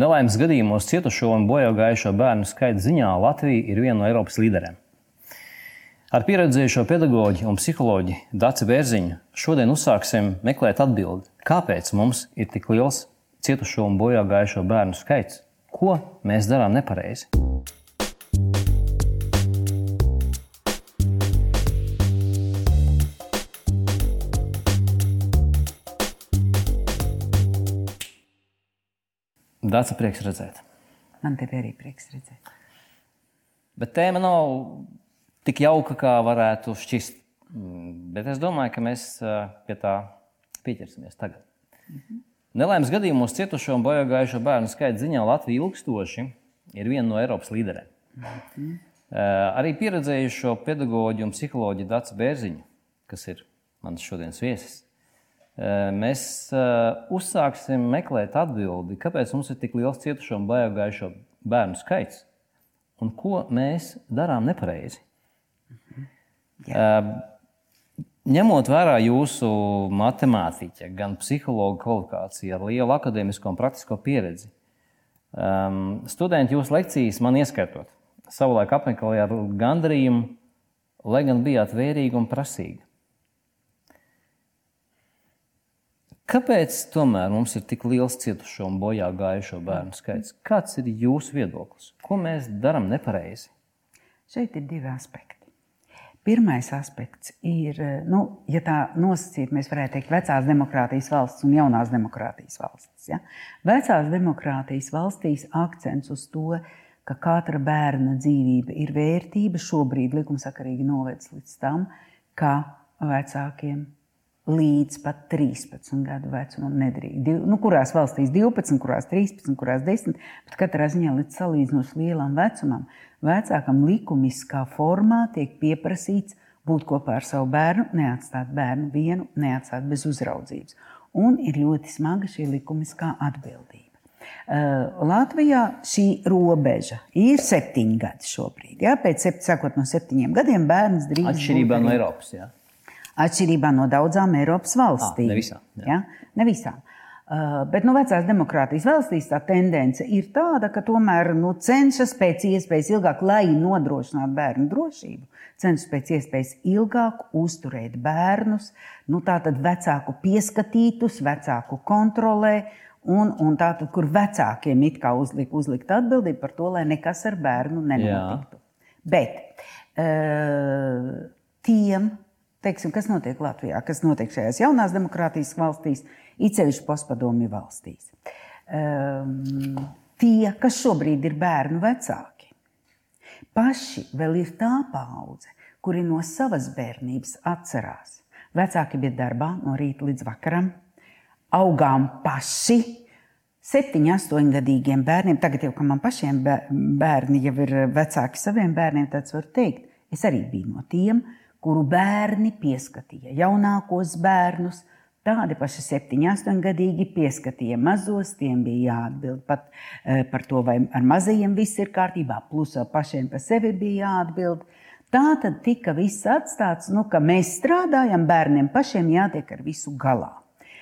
Nelaimes gadījumos cietušo un bojā gājušo bērnu skaita ziņā Latvija ir viena no Eiropas līderiem. Ar pieredzējušo pedagoģu un psiholoģu Dāci Bērziņu šodien uzsāksim meklēt atbildi, kāpēc mums ir tik liels cietušo un bojā gājušo bērnu skaits, ko mēs darām nepareizi. Dāca prieks redzēt. Man te arī prieks redzēt. Bet tēma nav tik jauka, kā varētu šķist. Bet es domāju, ka mēs pie tā pieķersimies tagad. Mm -hmm. Nelaimes gadījumos cietušo un bojā gājušo bērnu skaita ziņā Latvija ilgstoši ir viena no Eiropas līderēm. Mm -hmm. Arī pieredzējušo pedagoģu un psiholoģiju Dācu Bērziņu, kas ir mans šodienas viesis, mēs uzsāksim meklēt atbildi, kāpēc mums ir tik liels cietušo un bojāgājušo bērnu skaits un ko mēs darām nepareizi. Jā. Ņemot vērā jūsu matemātiķa, gan psihologa kvalifikāciju, ar lielu akadēmisko un praktisko pieredzi, um, studenti jūsu lekcijas man ieskatot, savulaik apmeklēja ar gandarījumu, lai gan bijāt vērīgi un prasīgi. Kāpēc tomēr mums ir tik liels cietušo un bojā gājušo bērnu skaits? Kāds ir jūsu viedoklis? Ko mēs darām nepareizi? Šeit ir divi aspekti. Pirmais aspekts ir, nu, ja tā nosacīt, mēs varētu teikt, vecās demokrātijas valsts un jaunās demokrātijas valstis. Ja? Vecās demokrātijas valstīs akcents uz to, ka katra bērna dzīvība ir vērtība, šobrīd likumsakarīgi novedis līdz tam, ka vecākiem līdz pat 13 gadu vecumam nedrīkst. Nu, kurās valstīs 12, kurās 13, kurās 10, bet katrā ziņā līdz salīdzinoši lielam vecumam, vecākam likumiskā formā tiek pieprasīts būt kopā ar savu bērnu, neatstāt bērnu vienu, neatstāt bez uzraudzības. Un ir ļoti smaga šī likumiskā atbildība. Uh, Latvijā šī robeža ir septiņi gadi šobrīd. Ja? Pēc septiņiem gadiem bērns drīkst. Atšķirībā no Eiropas. Ja? Atšķirībā no daudzām Eiropas valstīm. Ah, ne visām. Jā. Ja? Ne visām. Uh, bet nu, vecās demokrātijas valstīs tā tendence ir tāda, ka tomēr nu, cenšas pēc iespējas ilgāk, lai nodrošinātu bērnu drošību, cenšas pēc iespējas ilgāk uzturēt bērnus, nu, tātad vecāku pieskatītus, vecāku kontrolē. Un, un tātad, kur vecākiem it kā uzlikt, uzlikt atbildību par to, lai nekas ar bērnu nenotiktu. Jā. Bet uh, tiem, teiksim, kas notiek Latvijā, kas notiek šajās jaunās demokrātijas valstīs, īceļš postpadomju valstīs. Um, tie, kas šobrīd ir bērnu vecāki, paši vēl ir tā paudze, kuri no savas bērnības atcerās. Vecāki bija darbā no rīta līdz vakaram, augām paši. Septiņu, astoņgadīgiem bērniem, tagad jau man pašiem bērni jau ir vecāki saviem bērniem, tāds var teikt. Es arī biju no tiem, kuru bērni pieskatīja jaunākos bērnus. Tādi paši septiņi, astoņgadīgi pieskatīja mazos, tiem bija jāatbild pat e, par to, vai ar mazajiem viss ir kārtībā, plus pašiem par sevi bija jāatbild. Tā tad tika viss atstāts, nu, ka mēs strādājam, bērniem pašiem jātiek ar visu galā.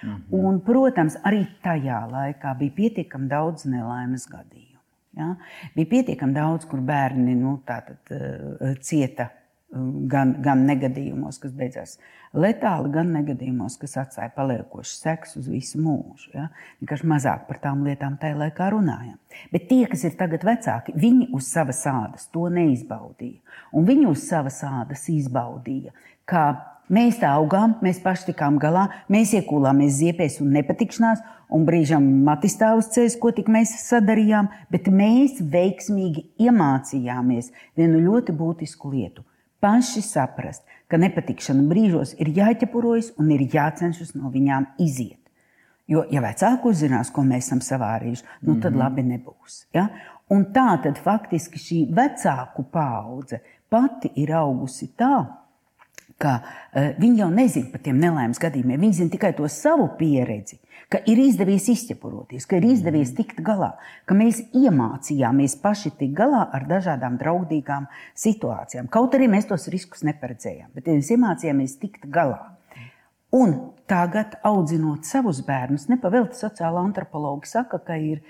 Mhm. Un, protams, arī tajā laikā bija pietiekami daudz nelaimes gadījumu. Ja? Bija pietiekami daudz, kur bērni nu, tātad, uh, cieta gan, gan negadījumos, kas beidzās letāli, gan negadījumos, kas atstāja paliekošas sekas uz visu mūžu. Ja? Vienkārši mazāk par tām lietām tajā laikā runājam. Bet tie, kas ir tagad vecāki, viņi uz savas ādas to neizbaudīja. Un viņi uz savas ādas izbaudīja, ka mēs tā augām, mēs paši tikām galā, mēs iekūlāmies ziepēs un nepatikšanās, un brīžam matistāvus ceļus, ko tik mēs sadarījām, bet mēs veiksmīgi iemācījāmies vienu ļoti būtisku lietu paši saprast, ka nepatikšana brīžos ir jāķepurojas un ir jācenšas no viņām iziet. Jo, ja vecāki uzzinās, ko mēs esam savārījuši, nu, tad mm -hmm. labi nebūs. Ja? Un tā tad faktiski šī vecāku paudze pati ir augusi tā, ka uh, viņi jau nezina par tiem nelaimes gadījumiem. Viņi zina tikai to savu pieredzi ka ir izdevies izķepuroties, ka ir izdevies tikt galā, ka mēs iemācījāmies paši tikt galā ar dažādām draudīgām situācijām. Kaut arī mēs tos riskus neparedzējām, bet mēs iemācījāmies tikt galā. Un tagad, audzinot savus bērnus, nepavēlti sociāla antropologi saka, ka ir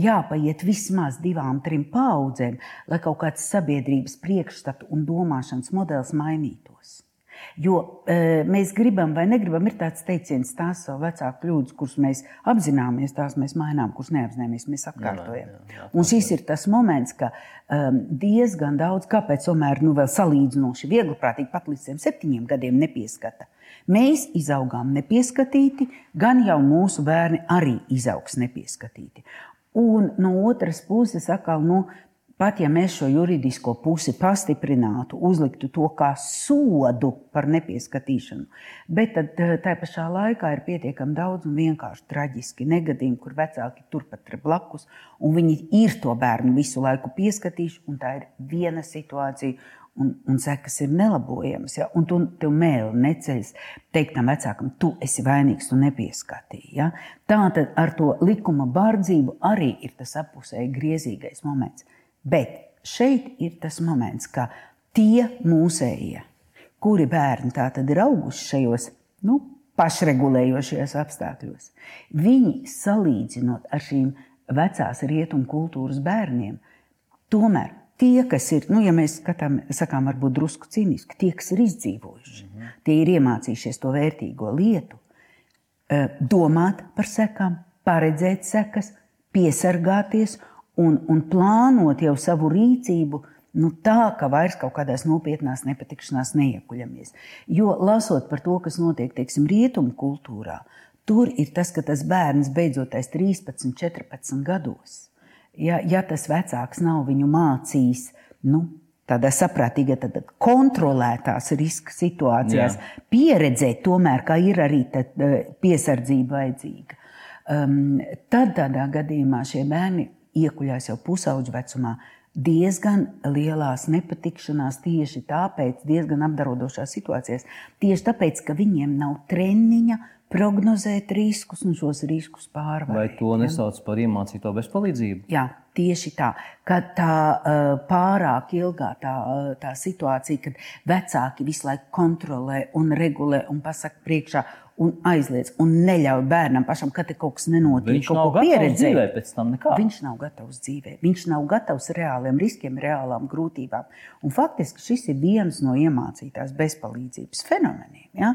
jāpaiet vismaz divām, trim paudzēm, lai kaut kāds sabiedrības priekšstatu un domāšanas modelis mainītos. Jo e, mēs gribam vai negribam, ir tāds teiciens, tās savu vecāku kļūdas, kuras mēs apzināmies, tās mēs mainām, kuras neapzināmies, mēs atkārtojam. Jā, jā, jā, un šis ir tas moments, ka um, diezgan daudz, kāpēc tomēr nu, vēl salīdzinoši viegli prātīgi pat līdz septiņiem gadiem nepieskata. Mēs izaugām nepieskatīti, gan jau mūsu bērni arī izaugs nepieskatīti. Un no otras puses, atkal, nu, pat ja mēs šo juridisko pusi pastiprinātu, uzliktu to kā sodu par nepieskatīšanu, bet tad eh, tā pašā laikā ir pietiekami daudz un vienkārši traģiski negadījumi, kur vecāki turpat ir blakus, un viņi ir to bērnu visu laiku pieskatījuši, un tā ir viena situācija. Un, un sekas ir nelabojamas. Ja? Un tu tev mēli neceļas teikt tam vecākam, tu esi vainīgs, tu nepieskatīji. Ja? Tā tad ar to likuma bārdzību arī ir tas apusēji griezīgais moments. Bet šeit ir tas moments, ka tie mūsējie, kuri bērni tā tad ir auguši šajos nu, pašregulējošajos apstākļos, viņi salīdzinot ar šīm vecās rietumu kultūras bērniem, tomēr tie, kas ir, nu, ja mēs skatām, sakām, varbūt drusku cīniski, tie, kas ir izdzīvojuši, mm -hmm. tie ir iemācījušies to vērtīgo lietu, eh, domāt par sekām, paredzēt sekas, piesargāties un, un plānot jau savu rīcību. Nu, tā ka vairs kaut kādās nopietnās nepatikšanās neiekuļamies. Jo lasot par to, kas notiek teiksim, rietumu kultūrā, tur ir tas, ka tas bērns beidzot 13, 14 gados, ja, ja tas vecāks nav viņu mācījis, nu, tādā saprātīgā, tad kontrolētās riska situācijās, Jā. pieredzēt, tomēr, ka ir arī eh, piesardzība vajadzīga. Um, tad tādā gadījumā šie bērni iekuļās jau pusauģu vecumā, diezgan lielās nepatikšanās tieši tāpēc, diezgan apdarodošās situācijās, tieši tāpēc, ka viņiem nav treniņa prognozēt riskus un šos riskus pārvarēt. Vai to nesauc par iemācīto bezpalīdzību? Jā, tieši tā. Kad tā pārāk ilgā tā, tā situācija, kad vecāki visu laiku kontrolē un regulē un pasaka priekšā, un aizliedz un neļauj bērnam pašam, kad kaut kas nenotiek. Viņš kaut ko. Nekā. Viņš nav gatavs dzīvē. Viņš nav gatavs reāliem riskiem, reālām grūtībām. Un faktiski šis ir viens no iemācītās bezpalīdzības fenomeniem. Ja?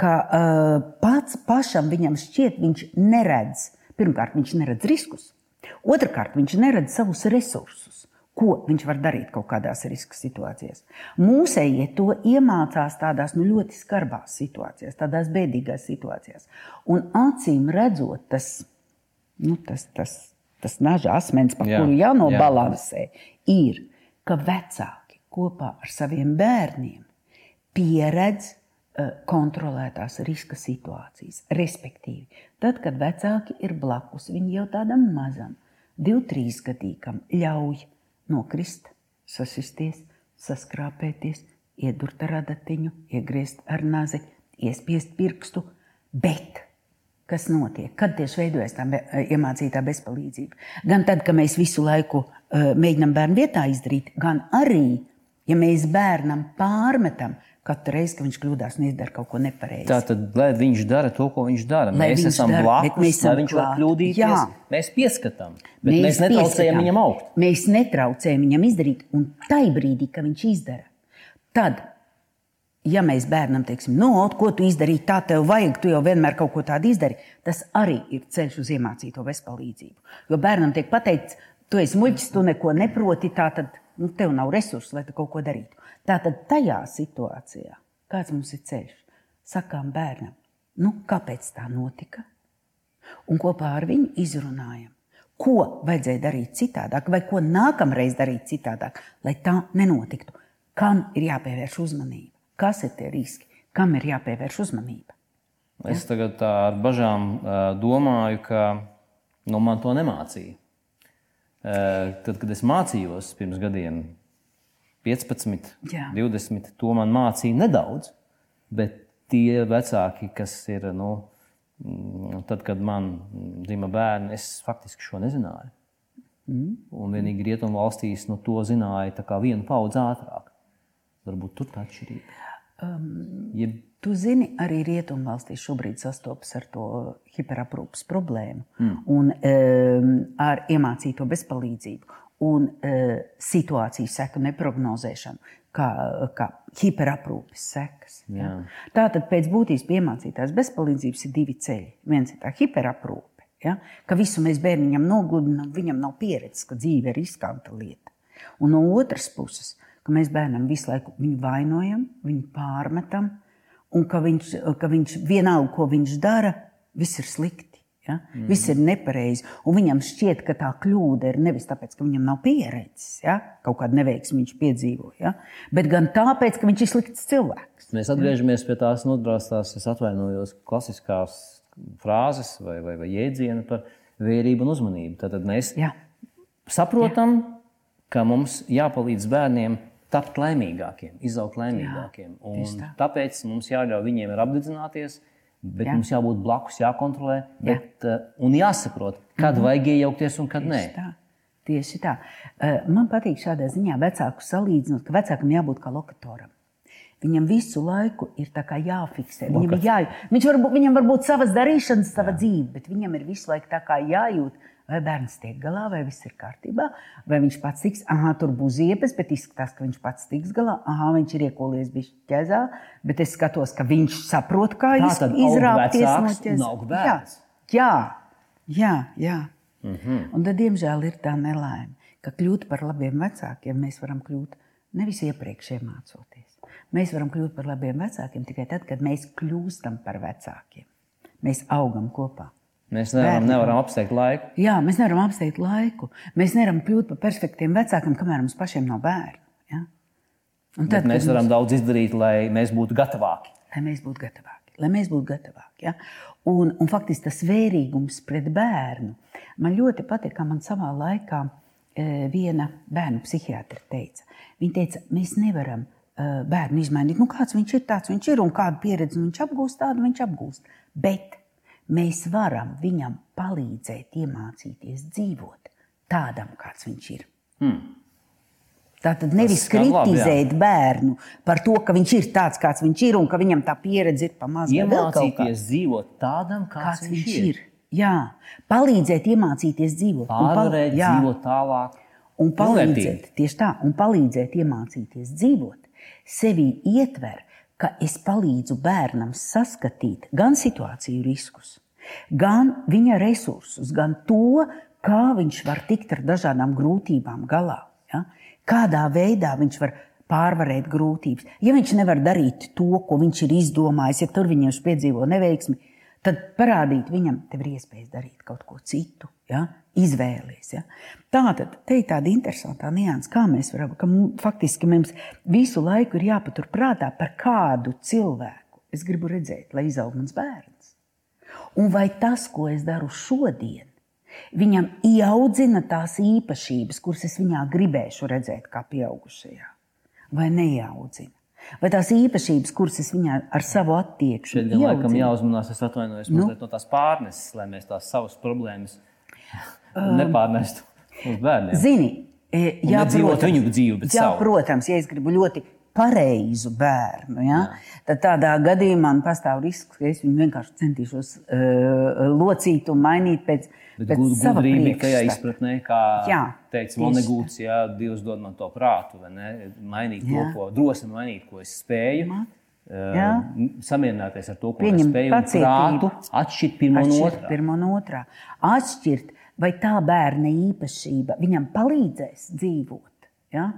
Ka uh, pats pašam viņam šķiet, viņš neredz. Pirmkārt, viņš neredz riskus. Otrakārt, viņš neredz savus resursus ko viņš var darīt kaut kādās riska situācijās. Mūsējie to iemācās tādās nu, ļoti skarbās situācijās, tādās bēdīgās situācijās. Un acīm redzot, tas, nu, tas, tas, tas naža asmens, par jā, kuru jānobalansē, jā. ir, ka vecāki kopā ar saviem bērniem pieredz uh, kontrolētās riska situācijas. Respektīvi, tad, kad vecāki ir blakus, viņi jau tādam mazam, divu, trīs gadīgam ļauj nokrist, sasisties, saskrāpēties, iedurt ar adatiņu, iegriezt ar nazi, iespiest pirkstu. Bet kas notiek? Kad tieši veidojas tā iemācītā bezpalīdzība? Gan tad, kad mēs visu laiku uh, mēģinām bērnu vietā izdarīt, gan arī, ja mēs bērnam pārmetam, Katru reizi, kad viņš kļūdās un izdara kaut ko nepareizi. Tā tad, lai viņš dara to, ko viņš dara, lai mēs esam dara, blakus, mēs esam lai viņš var kļūdīties. Jā. Mēs pieskatām, bet mēs, mēs netraucējam viņam augt. Mēs netraucējam viņam izdarīt, un tajā brīdī, kad viņš izdara, tad, ja mēs bērnam teiksim, no, nu, ko tu izdarīji, tā tev vajag, tu jau vienmēr kaut ko tādu izdari, tas arī ir ceļš uz iemācīto bezpalīdzību. Jo bērnam tiek pateikts, tu esi muļķis, tu neko neproti, tā tad nu, tev nav resursu, lai tu kaut ko darītu. Tātad tajā situācijā, kāds mums ir ceļš, sakām bērnam, nu, kāpēc tā notika? Un kopā ar viņu izrunājam, ko vajadzēja darīt citādāk, vai ko nākamreiz darīt citādāk, lai tā nenotiktu. Kam ir jāpievērš uzmanība? Kas ir tie riski? Kam ir jāpievērš uzmanība? Es ja? tagad ar bažām domāju, ka nu, man to nemācīja. Tad, kad es mācījos pirms gadiem, 15, Jā. 20. To man mācīja nedaudz, bet tie vecāki, kas ir, nu, mm, tad, kad man dzima bērni, es faktiski šo nezināju. Mm. Un vienīgi rietumu valstīs nu, to zināja vienu paudzi ātrāk. Varbūt tur tā atšķirība. Um, ja... Tu zini, arī rietumvalstīs šobrīd sastopas ar to hiperaprūpas problēmu mm. un um, ar iemācīto bezpalīdzību un uh, situāciju seku neprognozēšanu, kā, kā hiperaprūpes sekas. Ja? Tātad pēc būtības piemācītās bezpalīdzības ir divi ceļi. Viens ir tā hiperaprūpe, ja? ka visu mēs bērniņam nogludinām, viņam nav pieredzes, ka dzīve ir riskanta lieta. Un no otras puses, ka mēs bērnam visu laiku viņu vainojam, viņu pārmetam, un ka viņš, ka viņš vienalga, ko viņš dara, viss ir slikti. Ja? Mm. Viss ir nepareizi. Un viņam šķiet, ka tā kļūda ir nevis tāpēc, ka viņam nav pieredzes, ja? kaut kāda neveiksme viņš piedzīvo, ja? bet gan tāpēc, ka viņš ir slikts cilvēks. Mēs atgriežamies pie tās nodrāstās, es atvainojos, klasiskās frāzes vai, vai, vai jēdzienu par vērību un uzmanību. Tad mēs ja. saprotam, ja. ka mums jāpalīdz bērniem tapt laimīgākiem, izaugt laimīgākiem. Jā, tā. Tāpēc mums jāļauj viņiem apdedzināties, bet Jā. mums jābūt blakus, jākontrolē bet, Jā. uh, un jāsaprot, kad mm -hmm. vajag iejaukties un kad Tieši nē. Tā. Tieši tā. Uh, man patīk šādā ziņā vecāku salīdzinot, ka vecākam jābūt kā lokatoram. Viņam visu laiku ir jāfiksē. Viņam, ir jā, viņš var, viņam var būt savas darīšanas, sava jā. dzīve, bet viņam ir visu laiku jājūt, vai bērns tiek galā, vai viss ir kārtībā, vai viņš pats tiks, ah, tur būs ziepes, bet izskatās, ka viņš pats tiks galā, ah, viņš ir iekolies ķezā, bet es skatos, ka viņš saprot, kā izrāpties no ķezā. Jā, jā, jā. Mm -hmm. Un tad, diemžēl, ir tā nelaime, ka kļūt par labiem vecākiem mēs varam kļūt nevis iepriekš iemācoties. Mēs varam kļūt par labiem vecākiem tikai tad, kad mēs kļūstam par vecākiem. Mēs augam kopā. Mēs nevaram, Bērni. nevaram apsteigt laiku. Jā, mēs nevaram apsteigt laiku. Mēs nevaram kļūt par perfektiem vecākiem, kamēr mums pašiem nav bērnu. Ja? Un tad, Bet mēs varam mums... daudz izdarīt, lai mēs būtu gatavāki. Lai mēs būtu gatavāki. Lai mēs būtu gatavāki ja? un, un faktiski tas vērīgums pret bērnu. Man ļoti patīk, kā man savā laikā e, viena bērnu psihiatra teica. Viņa teica, mēs nevaram e, bērnu izmainīt. Nu, kāds viņš ir, tāds viņš ir, un kādu pieredzi viņš apgūst, tādu viņš apgūst. Bet mēs varam viņam palīdzēt iemācīties dzīvot tādam, kāds viņš ir. Hmm. Tā tad nevis kritizēt labi, bērnu par to, ka viņš ir tāds, kāds viņš ir, un ka viņam tā pieredze ir pamazs. Iemācīties dzīvot tādam, kāds, kāds viņš ir. ir. Jā, palīdzēt iemācīties dzīvot. Pārvarēt, pal dzīvot tālāk. Un palīdzēt, tieši tā, un palīdzēt iemācīties dzīvot. Sevi ietver ka es palīdzu bērnam saskatīt gan situāciju riskus, gan viņa resursus, gan to, kā viņš var tikt ar dažādām grūtībām galā. Ja? Kādā veidā viņš var pārvarēt grūtības. Ja viņš nevar darīt to, ko viņš ir izdomājis, ja tur viņam piedzīvo neveiksmi, tad parādīt viņam, tev ir iespējas darīt kaut ko citu, ja? izvēlies. Ja? Tā tad te ir tāda interesanta nianses, kā mēs varam, ka faktiski mums visu laiku ir jāpatur prātā, par kādu cilvēku es gribu redzēt, lai izaug mans bērns. Un vai tas, ko es daru šodien, viņam ieaudzina tās īpašības, kuras es viņā gribēšu redzēt, kā pieaugušajā, vai neieaudzina? Vai tās īpašības, kuras es viņā ar savu attieksmi Šeit gan laikam jāuzmanās, es atvainojos nu? no tās pārneses, lai mēs tās savas problēmas nepārnestu uz bērniem. Zini, e, jā, protams, viņu dzīvi, bet jā, savu. protams, ja es gribu ļoti pareizu bērnu, ja, jā. tad tādā gadījumā man pastāv risks, ka es viņu vienkārši centīšos uh, locīt un mainīt pēc, bet pēc gud, gudrība tajā izpratnē, kā jā, teica Monegūts, jā, Dievs dod man to prātu, vai ne, mainīt jā. to, ko drosmi mainīt, ko es spēju. Man. Jā. Samierināties ar to, ko es spēju, prātu, atšķirt pirmo no otrā. Pirmo no otrā. Atšķirt vai tā bērna īpašība viņam palīdzēs dzīvot. Ja?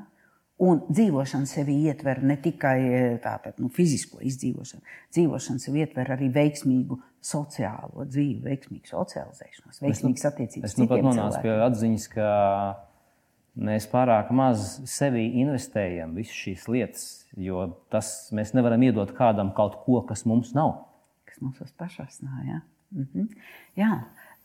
Un dzīvošana sevi ietver ne tikai e, tātad, nu, fizisko izdzīvošanu, dzīvošana sevi ietver arī veiksmīgu sociālo dzīvi, veiksmīgu socializēšanos, veiksmīgas attiecības. Es nu pat nonācu pie atziņas, ka mēs pārāk maz sevi investējam visas šīs lietas, jo tas mēs nevaram iedot kādam kaut ko, kas mums nav. Kas mums pašās nav, ja? Mhm. jā.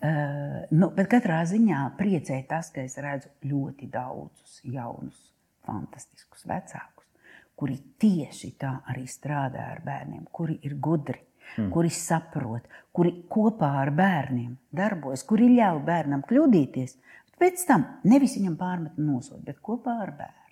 Uh, nu, bet katrā ziņā priecē tas, ka es redzu ļoti daudzus jaunus, fantastiskus vecākus, kuri tieši tā arī strādā ar bērniem, kuri ir gudri, mm. kuri saprot, kuri kopā ar bērniem darbojas, kuri ļauj bērnam kļūdīties. Pēc tam nevis viņam pārmet nosodīt, bet kopā ar bērnu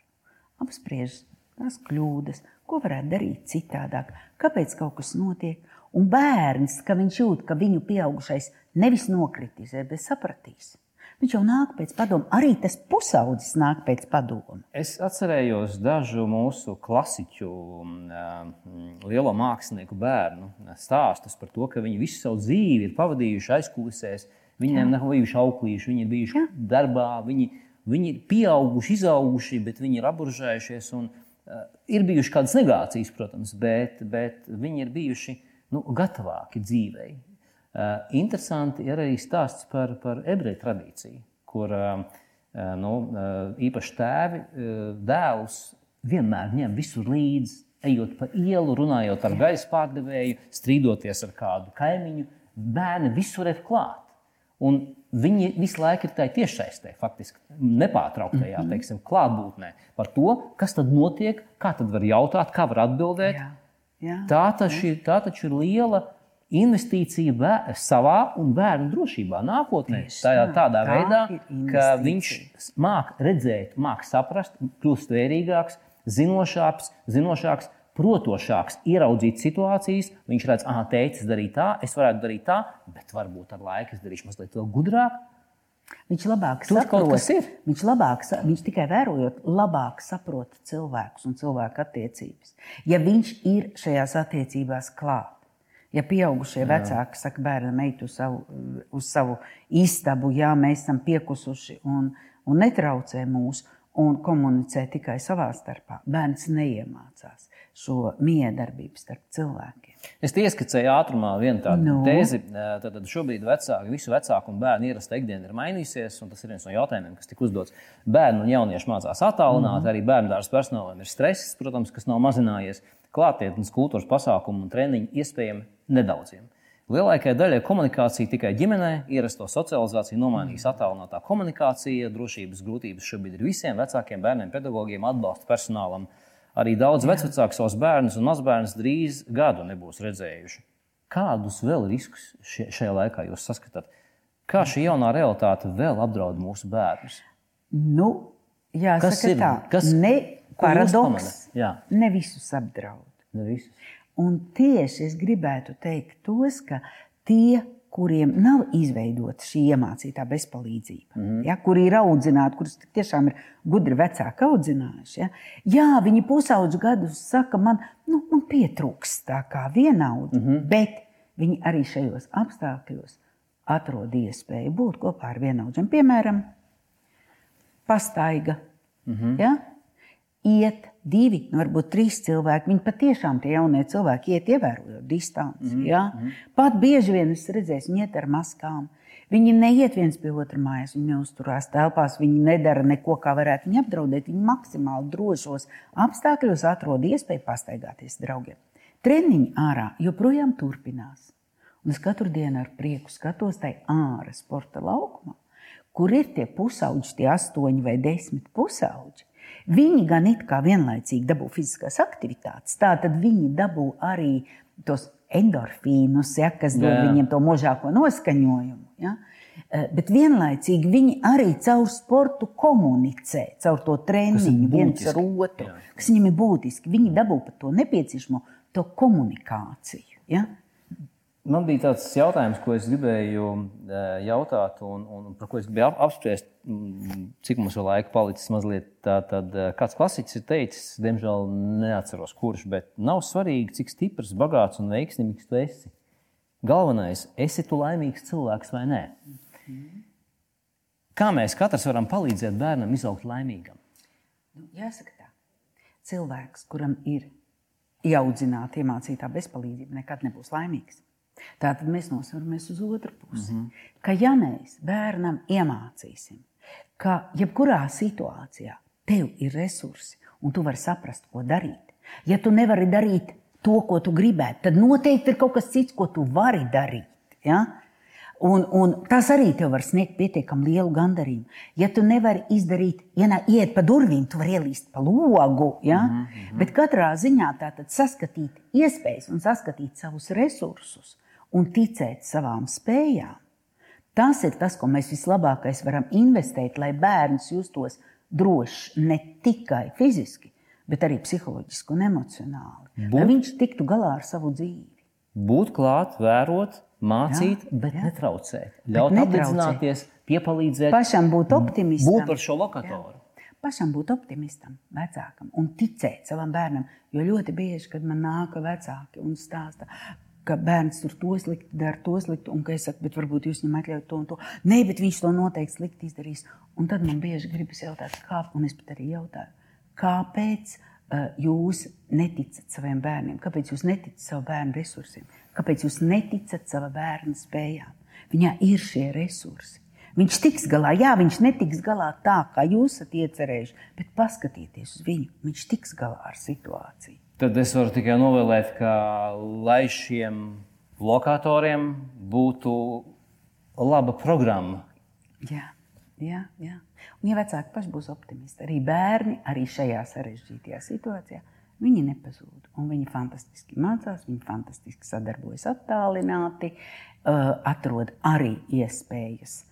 apspriež tās kļūdas, ko varētu darīt citādāk, kāpēc kaut kas notiek. Un bērns, ka viņš jūt, ka viņu pieaugušais nevis nokritizē, bet sapratīs. Viņš jau nāk pēc padomu. Arī tas pusaudzis nāk pēc padomu. Es atcerējos dažu mūsu klasiķu, mm, lielo mākslinieku bērnu stāstus par to, ka viņi visu savu dzīvi ir pavadījuši aizkulisēs. Viņiem nav bijuši auklīši, viņi ir bijuši Jā. darbā, viņi, viņi ir pieauguši, izauguši, bet viņi ir aburžējušies. Un, uh, ir bijušas kādas negācijas, protams, bet, bet viņi ir bijuši nu, gatavāki dzīvei. Uh, interesanti ir arī stāsts par, par ebreju tradīciju, kur uh, nu, uh, īpaši tēvi dēlus vienmēr ņem visur līdzi, ejot pa ielu, runājot ar gaisa pārdevēju, strīdoties ar kādu kaimiņu. Bērni visur ir klāt. Un viņi visu laiku ir tajā tiešsaistē, faktiski nepārtrauktajā mm -hmm. teiksim, klātbūtnē par to, kas tad notiek, kā tad var jautāt, kā var atbildēt. Jā. Jā. Tā, taču, tā taču ir liela investīcija bēr, savā un bērnu drošībā nākotnē. Tajā, tādā tā veidā, ka viņš māca redzēt, māca saprast, kļūst vērīgāks, zinošāks, zinošāks, protošāks, ieraudzīt situācijas. Viņš redz, ah, teicis, darīt tā, es varētu darīt tā, bet varbūt ar laiku es darīšu mazliet gudrāk. Viņš labāk Tur saprot, viņš, labāk, viņš tikai vērojot, labāk saprot cilvēkus un cilvēku attiecības. Ja viņš ir šajās attiecībās klāt, Ja pieaugušie vecāki saka, bērnam, ej uz savu, uz savu istabu, jā, mēs esam piekusuši un, un netraucē mūs un komunicē tikai savā starpā, bērns neiemācās šo miedarbību starp cilvēkiem. Es ieskicēju ātrumā vienu tādu. Nu? tēzi. Tad šobrīd vecāki, visu vecāku un bērnu ierasta ikdiena ir mainījusies, un tas ir viens no jautājumiem, kas tika uzdots. Bērnu un jaunieši mācās attālināt, mm. arī bērnu dārza personālam ir stress, protams, kas nav mazinājies klātiennes kultūras pasākumu un treniņu iespējami nedaudziem. Lielākajai daļai komunikācija tikai ģimenē, ierasto socializāciju nomainīs attālinātā komunikācija, drošības grūtības šobrīd ir visiem vecākiem bērniem, pedagogiem, atbalsta personālam. Arī daudz vecāku savus bērnus un mazbērnus drīz gadu nebūs redzējuši. Kādus vēl riskus šajā laikā jūs saskatāt? Kā šī jaunā realitāte vēl apdraud mūsu bērnus? Nu, jāsaka, kas ir tā? Kas, ne paradoks? Ne visus apdraud. Ne visus. Un tieši es gribētu teikt tos, ka tie, kuriem nav izveidota šī iemācītā bezpalīdzība, mm -hmm. ja, kuri ir audzināti, kurus tiešām ir gudri vecāki audzinājuši. Ja. Jā, viņi pusaudžu gadus saka, man, nu, man pietrūks tā kā vienaudža, mm -hmm. bet viņi arī šajos apstākļos atrod iespēju būt kopā ar vienaudžiem. Piemēram, pastaiga. Mm -hmm. ja? Iet divi, nu, varbūt trīs cilvēki. Viņi patiešām tie jaunie cilvēki iet ievērojot distanci. Mm ja? Pat bieži vien es redzēju, viņi iet ar maskām. Viņi neiet viens pie otra mājās, viņi neuzturās telpās, viņi nedara neko, kā varētu viņu apdraudēt. Viņi maksimāli drošos apstākļos atrod iespēju pastaigāties draugiem. Treniņi ārā joprojām turpinās. Un es katru dienu ar prieku skatos tajā ārā sporta laukumā, kur ir tie pusauģi, tie astoņi vai desmit pusauģi Viņi gan it kā vienlaicīgi dabū fiziskās aktivitātes, tātad viņi dabū arī tos endorfīnus, ja, kas dod Jā. viņiem to možāko noskaņojumu. Ja. Eh, bet vienlaicīgi viņi arī caur sportu komunicē, caur to treniņu viens ar otru, Jā. kas viņiem ir būtiski. Viņi dabū pat to nepieciešamo to komunikāciju. Ja. Man bija tāds jautājums, ko es gribēju e, jautāt, un, un par ko es gribēju apspriest, cik mums vēl laika palicis. Mazliet, tā, tad, e, kāds klasiķis ir teicis, diemžēl neatceros, kurš, bet nav svarīgi, cik stiprs, bagāts un veiksmīgs tu esi. Galvenais, esi tu laimīgs cilvēks vai nē. Kā mēs katrs varam palīdzēt bērnam izaugt laimīgam? Nu, jāsaka tā, cilvēks, kuram ir ieaudzināta, iemācītā bezpalīdzība, nekad nebūs laimīgs. Tātad mēs nosveramies uz otru pusi. Mm -hmm. Ka ja mēs bērnam iemācīsim, ka jebkurā situācijā tev ir resursi un tu vari saprast, ko darīt. Ja tu nevari darīt to, ko tu gribētu, tad noteikti ir kaut kas cits, ko tu vari darīt. Ja? Un, un tas arī tev var sniegt pietiekami lielu gandarījumu. Ja tu nevari izdarīt, ja ne, iet pa durvīm, tu vari ielīst pa logu. Ja? Mm -hmm. Bet katrā ziņā tā tad saskatīt iespējas un saskatīt savus resursus un ticēt savām spējām. Tas ir tas, ko mēs vislabākais varam investēt, lai bērns justos drošs ne tikai fiziski, bet arī psiholoģiski un emocionāli. Būt, lai viņš tiktu galā ar savu dzīvi. Būt klāt, vērot, mācīt, jā, bet jā. netraucēt. Ļaut apzināties, piepalīdzēt. Pašam būt optimistam. Būt par šo lokatoru. Jā. Pašam būt optimistam, vecākam un ticēt savam bērnam. Jo ļoti bieži, kad man nāk vecāki un stāsta, ka bērns tur to slikti dara, to slikti, un ka es saku, bet varbūt jūs viņam atļaujat to un to. Nē, bet viņš to noteikti slikti izdarīs. Un tad man bieži gribas jautāt, kā, un es pat arī jautāju, kāpēc uh, jūs neticat saviem bērniem? Kāpēc jūs neticat savu bērnu resursiem? Kāpēc jūs neticat sava bērna spējām? Viņā ir šie resursi. Viņš tiks galā, jā, viņš netiks galā tā, kā jūs esat iecerējuši, bet paskatieties uz viņu. Viņš tiks galā ar situāciju. Tad es varu tikai novēlēt, ka lai šiem lokatoriem būtu laba programma. Jā, jā, jā. Un, ja vecāki paši būs optimisti, arī bērni, arī šajā sarežģītajā situācijā, viņi nepazūd. Un viņi fantastiski mācās, viņi fantastiski sadarbojas attālināti, atrod arī iespējas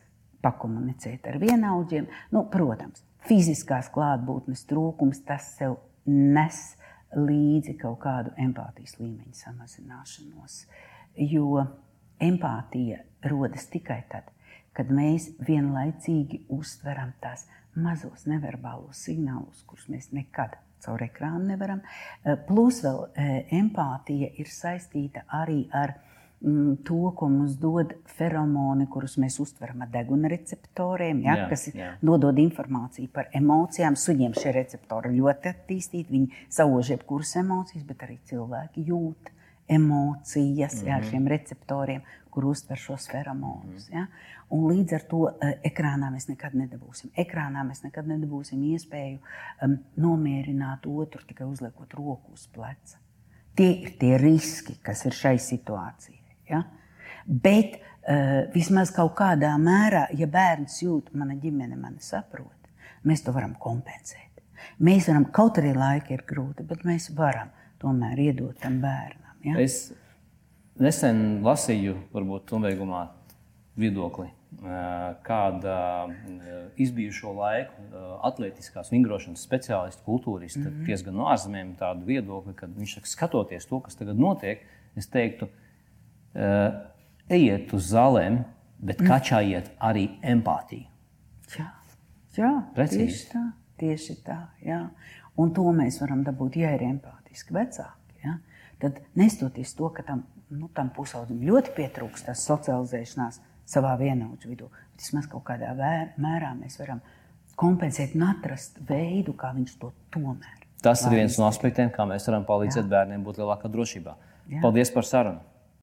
pakomunicēt ar vienaudžiem. Nu, protams, fiziskās klātbūtnes trūkums tas sev nes līdzi kaut kādu empātijas līmeņa samazināšanos. Jo empātija rodas tikai tad, kad mēs vienlaicīgi uztveram tās mazos neverbālos signālus, kurus mēs nekad caur ekrānu nevaram. Plus vēl empātija ir saistīta arī ar to, ko mums dod feromoni, kurus mēs uztveram ar deguna receptoriem, ja, jā, kas jā. nodod informāciju par emocijām. Suņiem šie receptori ļoti attīstīti, viņi sauž jebkuras emocijas, bet arī cilvēki jūt emocijas mm -hmm. jā, ar mhm. šiem receptoriem, kur uztver šos feromonus. Mm -hmm. ja. Un līdz ar to uh, ekrānā mēs nekad nedabūsim. Ekrānā mēs nekad nedabūsim iespēju um, nomierināt otru tikai uzliekot roku uz pleca. Tie ir tie riski, kas ir šai situācijai. Ja? Bet uh, vismaz kaut kādā mērā, ja bērns jūt, mana ģimene mani saprot, mēs to varam kompensēt. Mēs varam, kaut arī laika ir grūti, bet mēs varam tomēr iedot tam bērnam. Ja? Es nesen lasīju, varbūt nobeigumā, viedokli, eh, kāda eh, izbijušo laiku atletiskās vingrošanas speciālistu, kultūristi, mm -hmm. diezgan no ārzemēm tādu viedokli, ka viņš saka, skatoties to, kas tagad notiek, es teiktu, ka ejiet uz zālēm, bet mm. kačājiet arī empātiju. Jā, jā tieši tā. Tieši tā jā. Un to mēs varam dabūt, ja ir empātiski vecāki. Ja? Tad nestoties to, ka tam, nu, tam pusaudzim ļoti pietrūkst tās socializēšanās savā vienaudžu vidū, bet vismaz kaut kādā mērā mēs varam kompensēt un atrast veidu, kā viņš to tomēr. Tas ir viens no aspektiem, kā mēs varam palīdzēt Jā. bērniem būt lielākā drošībā. Jā. Paldies par sarunu!